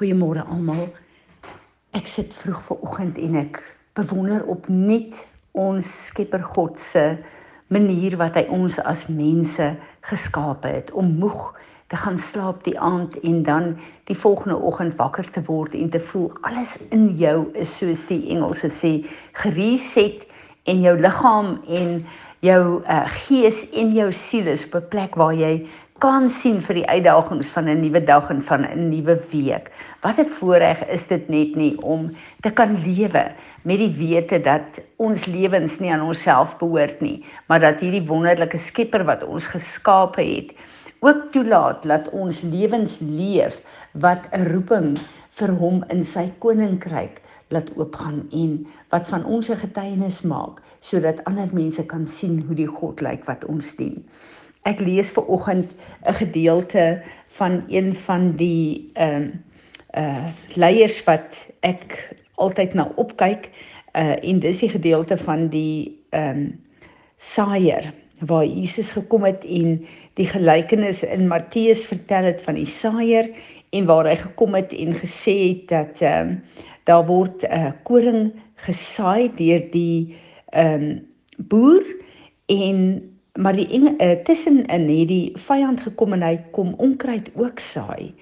Goeiemôre almal. Ek sit vroeg vanoggend en ek bewonder opnuut ons Skepper God se manier wat hy ons as mense geskape het om moeg te gaan slaap die aand en dan die volgende oggend wakker te word en te voel alles in jou is soos die Engelse sê gereset en jou liggaam en jou uh, gees en jou siel is op 'n plek waar jy kan sien vir die uitdagings van 'n nuwe dag en van 'n nuwe week. Wat 'n voorreg is dit net nie om te kan lewe met die wete dat ons lewens nie aan onsself behoort nie, maar dat hierdie wonderlike Skepper wat ons geskape het, ook toelaat dat ons lewens leef wat 'n roeping vir hom in sy koninkryk laat oopgaan en wat van ons 'n getuienis maak sodat ander mense kan sien hoe die God lyk wat ons dien. Ek lees ver oggend 'n gedeelte van een van die ehm uh, uh leiers wat ek altyd na opkyk uh en dis die gedeelte van die ehm um, saaier waar Jesus gekom het en die gelykenis in Matteus vertel het van die saaier en waar hy gekom het en gesê het dat ehm um, daar word 'n uh, koring gesaai deur die ehm um, boer en maar die uh, tussenin het die vyand gekom en hy kom onkruid ook saai.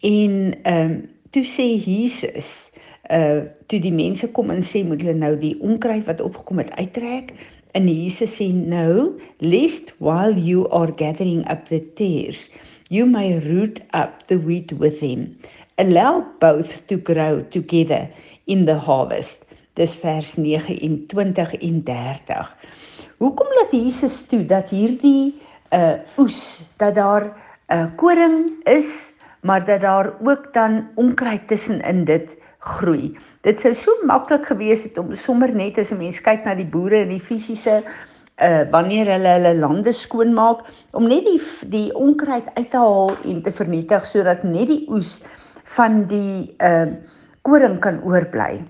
En ehm um, toe sê Jesus uh toe die mense kom en sê moet hulle nou die onkruid wat opgekom het uittrek? En Jesus sê nou lest while you are gathering up the tares you may root up the wheat with him allow both to grow together in the harvest. Dis vers 29 en 30 Hoekom laat Jesus toe dat hierdie uh oes dat daar 'n uh, koring is, maar dat daar ook dan onkruid tussenin dit groei? Dit sou so maklik gewees het om sommer net as 'n mens kyk na die boere en die fisiese uh wanneer hulle hulle lande skoonmaak om net die die onkruid uit te haal en te vernietig sodat net die oes van die uh koring kan oorbly.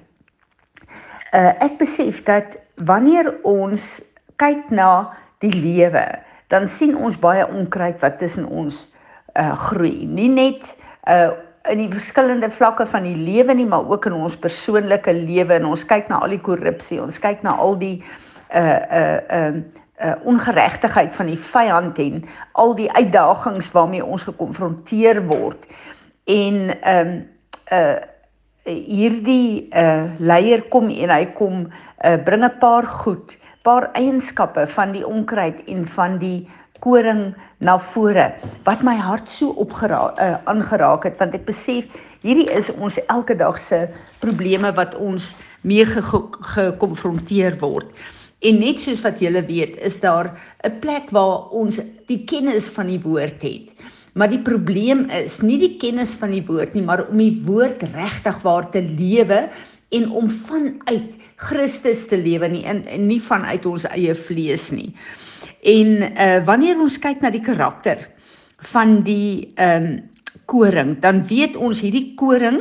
Uh ek besef dat wanneer ons kyk na die lewe, dan sien ons baie onkruid wat tussen ons uh groei. Nie net uh in die verskillende vlakke van die lewe nie, maar ook in ons persoonlike lewe en ons kyk na al die korrupsie, ons kyk na al die uh uh um uh ongeregtigheid van die vyand en al die uitdagings waarmee ons gekonfronteer word. En um uh hierdie uh leier kom en hy kom uh bring 'n paar goed paar eienskappe van die onkruid en van die koring na vore wat my hart so opgeraak uh, aangeraak het want ek besef hierdie is ons elke dag se probleme wat ons mee gekonfronteer ge word. En net soos wat julle weet, is daar 'n plek waar ons die kennis van die woord het. Maar die probleem is nie die kennis van die woord nie, maar om die woord regtig waar te lewe en om vanuit Christus te lewe nie en, en nie vanuit ons eie vlees nie. En uh wanneer ons kyk na die karakter van die ehm um, koring, dan weet ons hierdie koring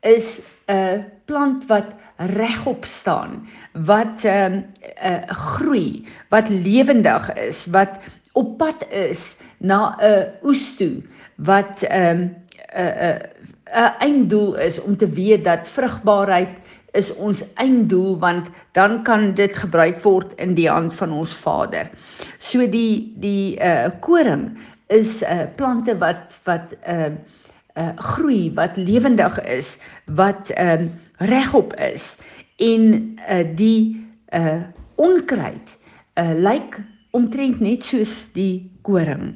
is 'n uh, plant wat regop staan, wat ehm um, uh groei, wat lewendig is, wat op pad is na 'n uh, oes toe wat ehm um, 'n uh, 'n uh, 'n einddoel is om te weet dat vrugbaarheid is ons einddoel want dan kan dit gebruik word in die hand van ons Vader. So die die uh koring is uh plante wat wat uh uh groei, wat lewendig is, wat um uh, regop is en uh die uh onkruid uh lyk omtrent net soos die koring.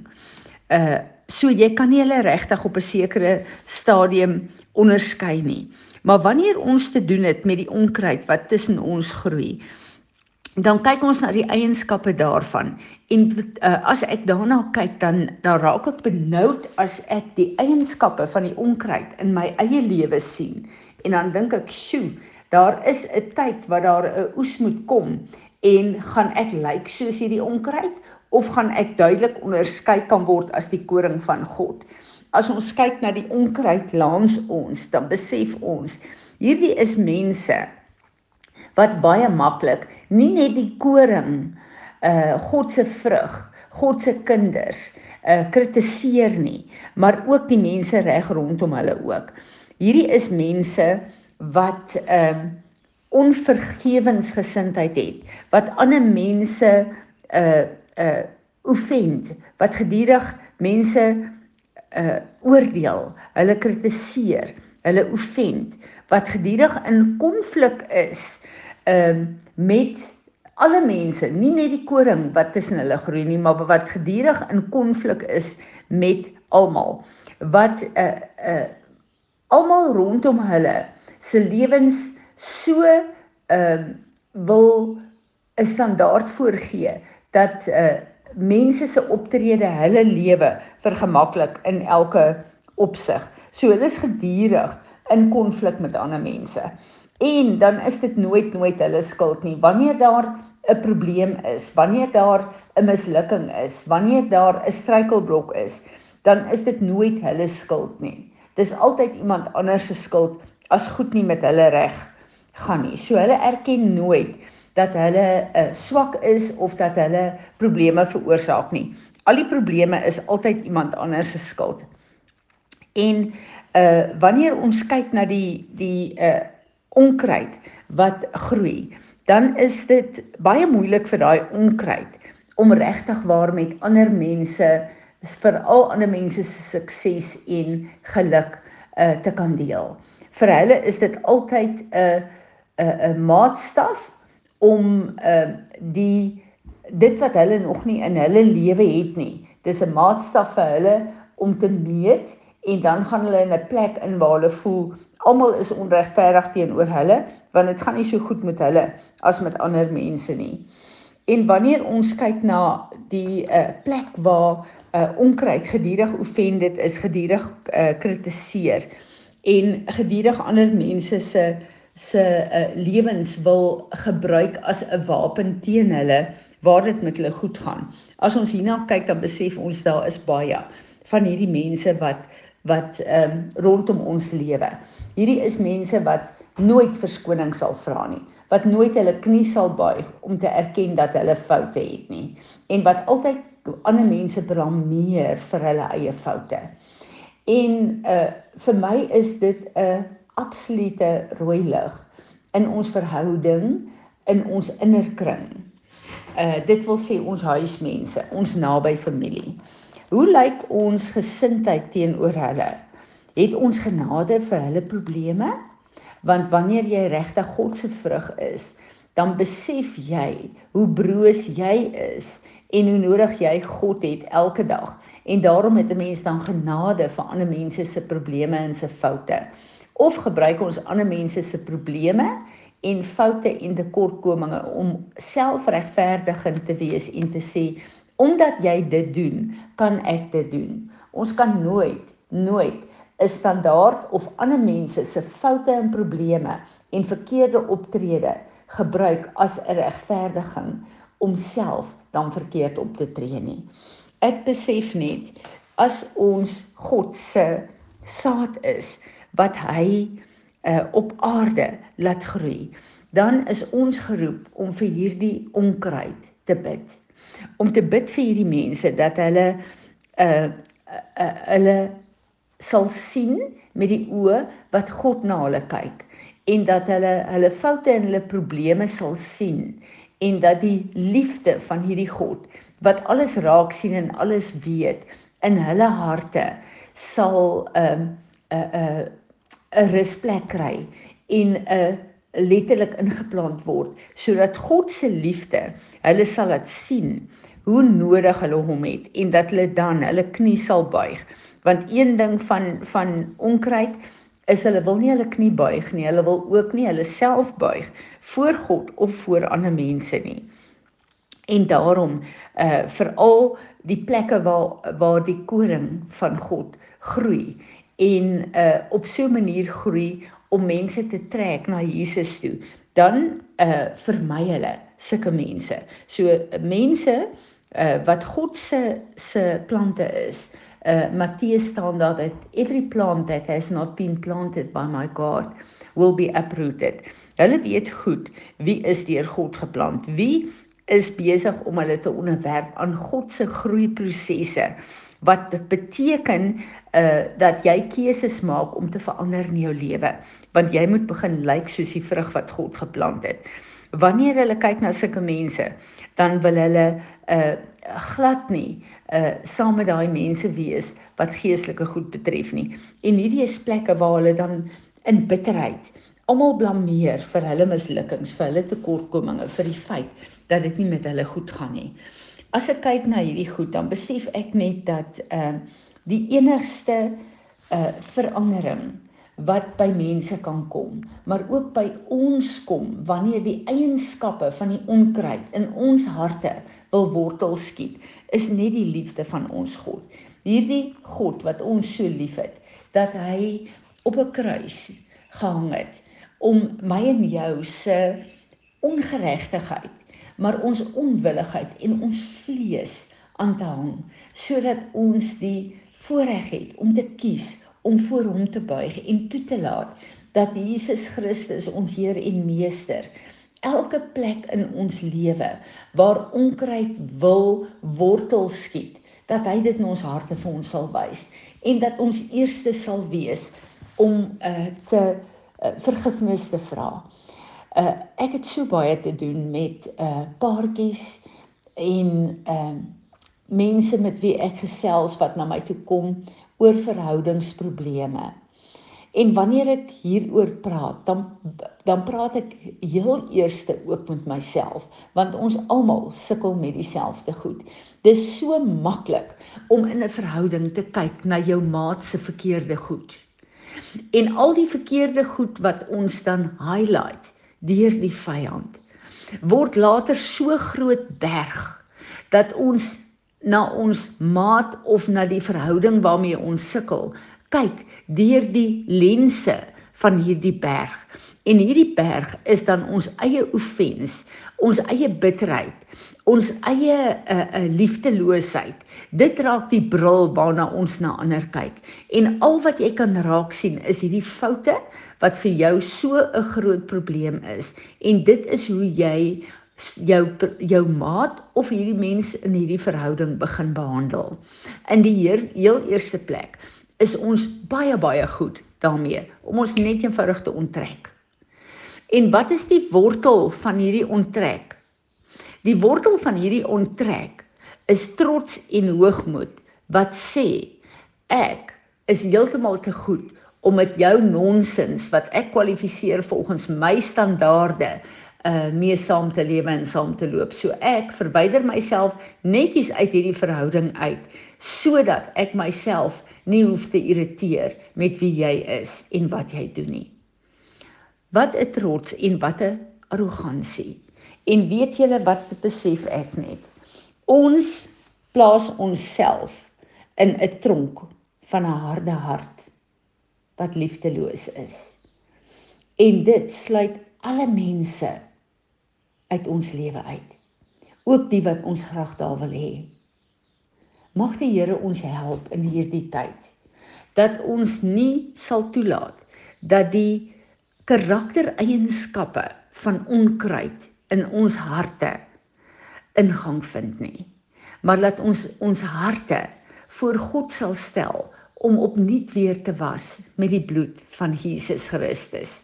Uh So jy kan nie hulle regtig op 'n sekere stadium onderskei nie. Maar wanneer ons te doen het met die onkruid wat tussen ons groei, dan kyk ons na die eienskappe daarvan en uh, as ek daarna kyk dan dan raak ek benoud as ek die eienskappe van die onkruid in my eie lewe sien en dan dink ek, "Sjoe, daar is 'n tyd wat daar 'n oes moet kom en gaan ek lyk like soos hierdie onkruid of gaan ek duidelik onderskei kan word as die koring van God. As ons kyk na die onkruid langs ons, dan besef ons hierdie is mense wat baie maklik nie net die koring uh God se vrug, God se kinders uh kritiseer nie, maar ook die mense reg rondom hulle ook. Hierdie is mense wat ehm uh, onvergewensgesindheid het, wat ander mense uh uh offend, wat gedurig mense uh oordeel, hulle kritiseer, hulle offend, wat gedurig in konflik is ehm uh, met alle mense, nie net die koring wat tussen hulle groei nie, maar wat gedurig in konflik is met almal. Wat 'n uh, 'n uh, almal rondom hulle se lewens so ehm uh, wil 'n standaard voorgee dat uh mense se optrede hulle lewe vergemaklik in elke opsig. So hulle is gedurig in konflik met ander mense. En dan is dit nooit nooit hulle skuld nie. Wanneer daar 'n probleem is, wanneer daar 'n mislukking is, wanneer daar 'n struikelblok is, dan is dit nooit hulle skuld nie. Dis altyd iemand anders se skuld as goed nie met hulle reg gaan nie. So hulle erken nooit dat hulle uh, swak is of dat hulle probleme veroorsaak nie. Al die probleme is altyd iemand anders se skuld. En uh wanneer ons kyk na die die uh onkruid wat groei, dan is dit baie moeilik vir daai onkruid om regtig waar met ander mense veral ander mense se sukses en geluk uh, te kan deel. Vir hulle is dit altyd 'n uh, 'n uh, 'n maatstaf om uh, die dit wat hulle nog nie in hulle lewe het nie. Dis 'n maatstaf vir hulle om te meet en dan gaan hulle in 'n plek in waar hulle voel almal is onregverdig teenoor hulle want dit gaan nie so goed met hulle as met ander mense nie. En wanneer ons kyk na die uh, plek waar uh, onkruid gedurig offended is, gedurig uh, kritiseer en gedurig ander mense se se uh, lewens wil gebruik as 'n wapen teen hulle waar dit met hulle goed gaan. As ons hierna kyk dan besef ons daar is baie van hierdie mense wat wat ehm um, rondom ons lewe. Hierdie is mense wat nooit verskoning sal vra nie, wat nooit hulle knie sal buig om te erken dat hulle foute het nie en wat altyd ander mense blameer vir hulle eie foute. En uh vir my is dit 'n absolute rooi lig in ons verhouding in ons innerkring. Uh dit wil sê ons huismense, ons naby familie. Hoe lyk ons gesindheid teenoor hulle? Het ons genade vir hulle probleme? Want wanneer jy regtig God se vrug is, dan besef jy hoe broos jy is en hoe nodig jy God het elke dag. En daarom het 'n mens dan genade vir ander mense se probleme en se foute. Of gebruik ons ander mense se probleme en foute en tekortkominge om selfregverdigend te wees en te sê omdat jy dit doen, kan ek dit doen. Ons kan nooit nooit 'n standaard of ander mense se foute en probleme en verkeerde optrede gebruik as 'n regverdiging om self dan verkeerd op te tree nie. Ek besef net as ons God se saad is wat hy uh, op aarde laat groei, dan is ons geroep om vir hierdie onkruid te bid. Om te bid vir hierdie mense dat hulle uh, uh hulle sal sien met die oë wat God na hulle kyk en dat hulle hulle foute en hulle probleme sal sien en dat die liefde van hierdie God wat alles raak sien en alles weet in hulle harte sal 'n um, 'n 'n 'n rusplek kry en 'n letterlik ingeplant word sodat God se liefde hulle sal laat sien hoe nodig hulle hom het en dat hulle dan hulle knie sal buig. Want een ding van van onkruid is hulle wil nie hulle knie buig nie hulle wil ook nie hulle self buig voor God of voor ander mense nie. En daarom uh veral die plekke waar waar die koring van God groei en uh op so 'n manier groei om mense te trek na Jesus toe, dan uh vermy hulle sulke mense. So mense uh wat God se se plante is. Uh Matteus staan daar dat every plant that has not been planted by my God will be uprooted. Hulle weet goed wie is deur God geplant. Wie is besig om hulle te onderwerp aan God se groeiprosesse wat beteken uh dat jy keuses maak om te verander in jou lewe want jy moet begin lyk soos die vrug wat God geplant het. Wanneer hulle kyk na sulke mense, dan wil hulle uh glad nie uh saam met daai mense wees wat geestelike goed betref nie. En hierdie is plekke waar hulle dan in bitterheid almal blameer vir hulle mislukkings, vir hulle tekortkominge, vir die feit dat dit nie met hulle goed gaan nie. As ek kyk na hierdie goed, dan besef ek net dat uh die enigste uh verandering wat by mense kan kom, maar ook by ons kom wanneer die eienskappe van die onkruid in ons harte wil wortel skiet, is net die liefde van ons God. Hierdie God wat ons so liefhet, dat hy op 'n kruis gehang het om my en jou se ongeregtigheid maar ons onwilligheid en ons vlees aan te hang sodat ons die voorreg het om te kies om voor hom te buig en toe te laat dat Jesus Christus ons Heer en Meester elke plek in ons lewe waar onkruid wil wortel skiet dat hy dit in ons harte vir ons sal wys en dat ons eerste sal wees om uh, te uh, vergifnis te vra. Uh ek het so baie te doen met uh paartjies en uh mense met wie ek gesels wat na my toe kom oor verhoudingsprobleme. En wanneer ek hieroor praat, dan dan praat ek heel eerste ook met myself, want ons almal sukkel met dieselfde goed. Dis so maklik om in 'n verhouding te kyk na jou maat se verkeerde goed. En al die verkeerde goed wat ons dan highlight deur die vyand word later so groot berg dat ons na ons maat of na die verhouding waarmee ons sukkel kyk deur die lense van hierdie berg. En hierdie berg is dan ons eie offens ons eie bitterheid ons eie 'n uh, eh, 'n uh, eh, liefdeloosheid. Dit raak die bril waarna ons na ander kyk. En al wat jy kan raak sien is hierdie foute wat vir jou so 'n groot probleem is en dit is hoe jy jou jou maat of hierdie mens in hierdie verhouding begin behandel. In die heer, heel eerste plek is ons baie baie goed daarmee om ons net eenvoudig te onttrek. En wat is die wortel van hierdie onttrek? Die wortel van hierdie onttrek is trots en hoogmoed wat sê ek is heeltemal te goed om met jou nonsens wat ek kwalifiseer volgens my standaarde uh mee saam te lewe en saam te loop. So ek verwyder myself netjies uit hierdie verhouding uit sodat ek myself nie hoef te irriteer met wie jy is en wat jy doen nie. Wat 'n trots en wat 'n arrogansie. En weet julle wat besef ek net? Ons plaas onsself in 'n tronk van 'n harde hart wat liefdeloos is. En dit sluit alle mense uit ons lewe uit. Ook die wat ons graag daar wil hê. Mag die Here ons help in hierdie tyd dat ons nie sal toelaat dat die karaktereienskappe van onkruid in ons harte ingang vind nie. Maar laat ons ons harte voor God sal stel om opnuut weer te was met die bloed van Jesus Christus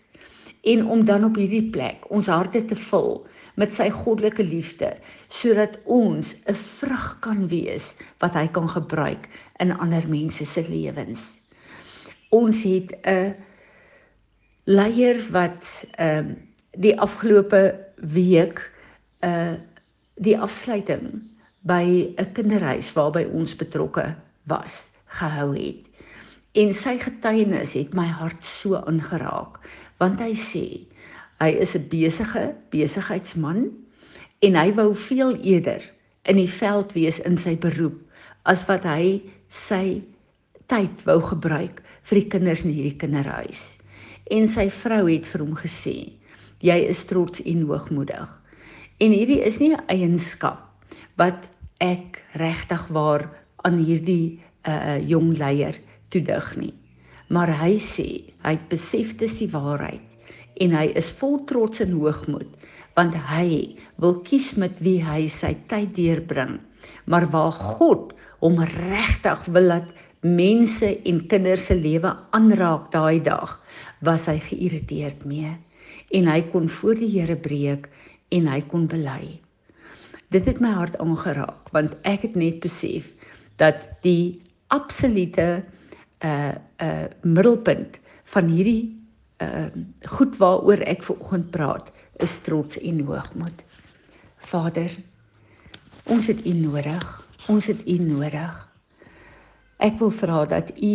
en om dan op hierdie plek ons harte te vul met sy goddelike liefde sodat ons 'n vrug kan wees wat hy kan gebruik in ander mense se lewens. Ons het 'n leier wat ehm uh, die afgelope week 'n uh, die afsluiting by 'n kinderhuis waarby ons betrokke was gehou het. En sy getuienis het my hart so aangeraak want hy sê hy is 'n besige besigheidsman en hy wou veel eerder in die veld wees in sy beroep as wat hy sy tyd wou gebruik vir die kinders in hierdie kinderhuis. En sy vrou het vir hom gesê: "Jy is trots en hoogmoedig." En hierdie is nie 'n eienskap wat ek regtig waar aan hierdie 'n uh, jong leier toedig nie. Maar hy sê hy het besef dis die waarheid en hy is vol trots en hoogmoed want hy wil kies met wie hy sy tyd deurbring. Maar waar God hom regtig wil laat mense en kinders se lewe aanraak daai dag, was hy geïrriteerd mee en hy kon voor die Here breek en hy kon bely. Dit het my hart aangeraak want ek het net besef dat die absolute uh uh middelpunt van hierdie uh goed waaroor ek ver oggend praat is trots en hoogmoed. Vader, ons het U nodig. Ons het U nodig. Ek wil vra dat U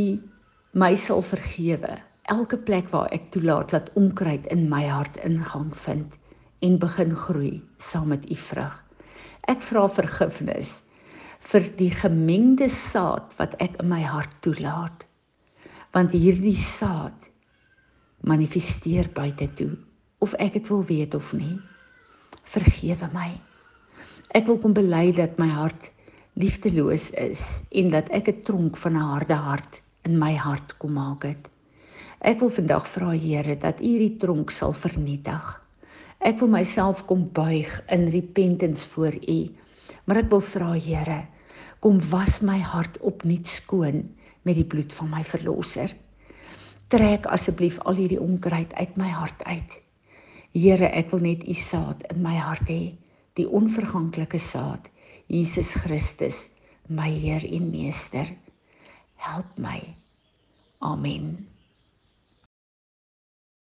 my sal vergewe elke plek waar ek toelaat dat onkruid in my hart ingang vind en begin groei saam met U vrug. Ek vra vergifnis vir die gemengde saad wat ek in my hart toelaat. Want hierdie saad manifesteer buite toe of ek dit wil weet of nie. Vergewe my. Ek wil kom bely dat my hart liefdeloos is en dat ek 'n tronk van 'n harde hart in my hart kom maak het. Ek wil vandag vra Here dat U hierdie tronk sal vernietig. Ek wil myself kom buig in repentance voor U. Maar ek wil vra Here, kom was my hart opnuut skoon met die bloed van my verlosser trek asseblief al hierdie onkruid uit my hart uit. Here, ek wil net u saad in my hart hê, die onverganklike saad, Jesus Christus, my Heer en Meester. Help my. Amen.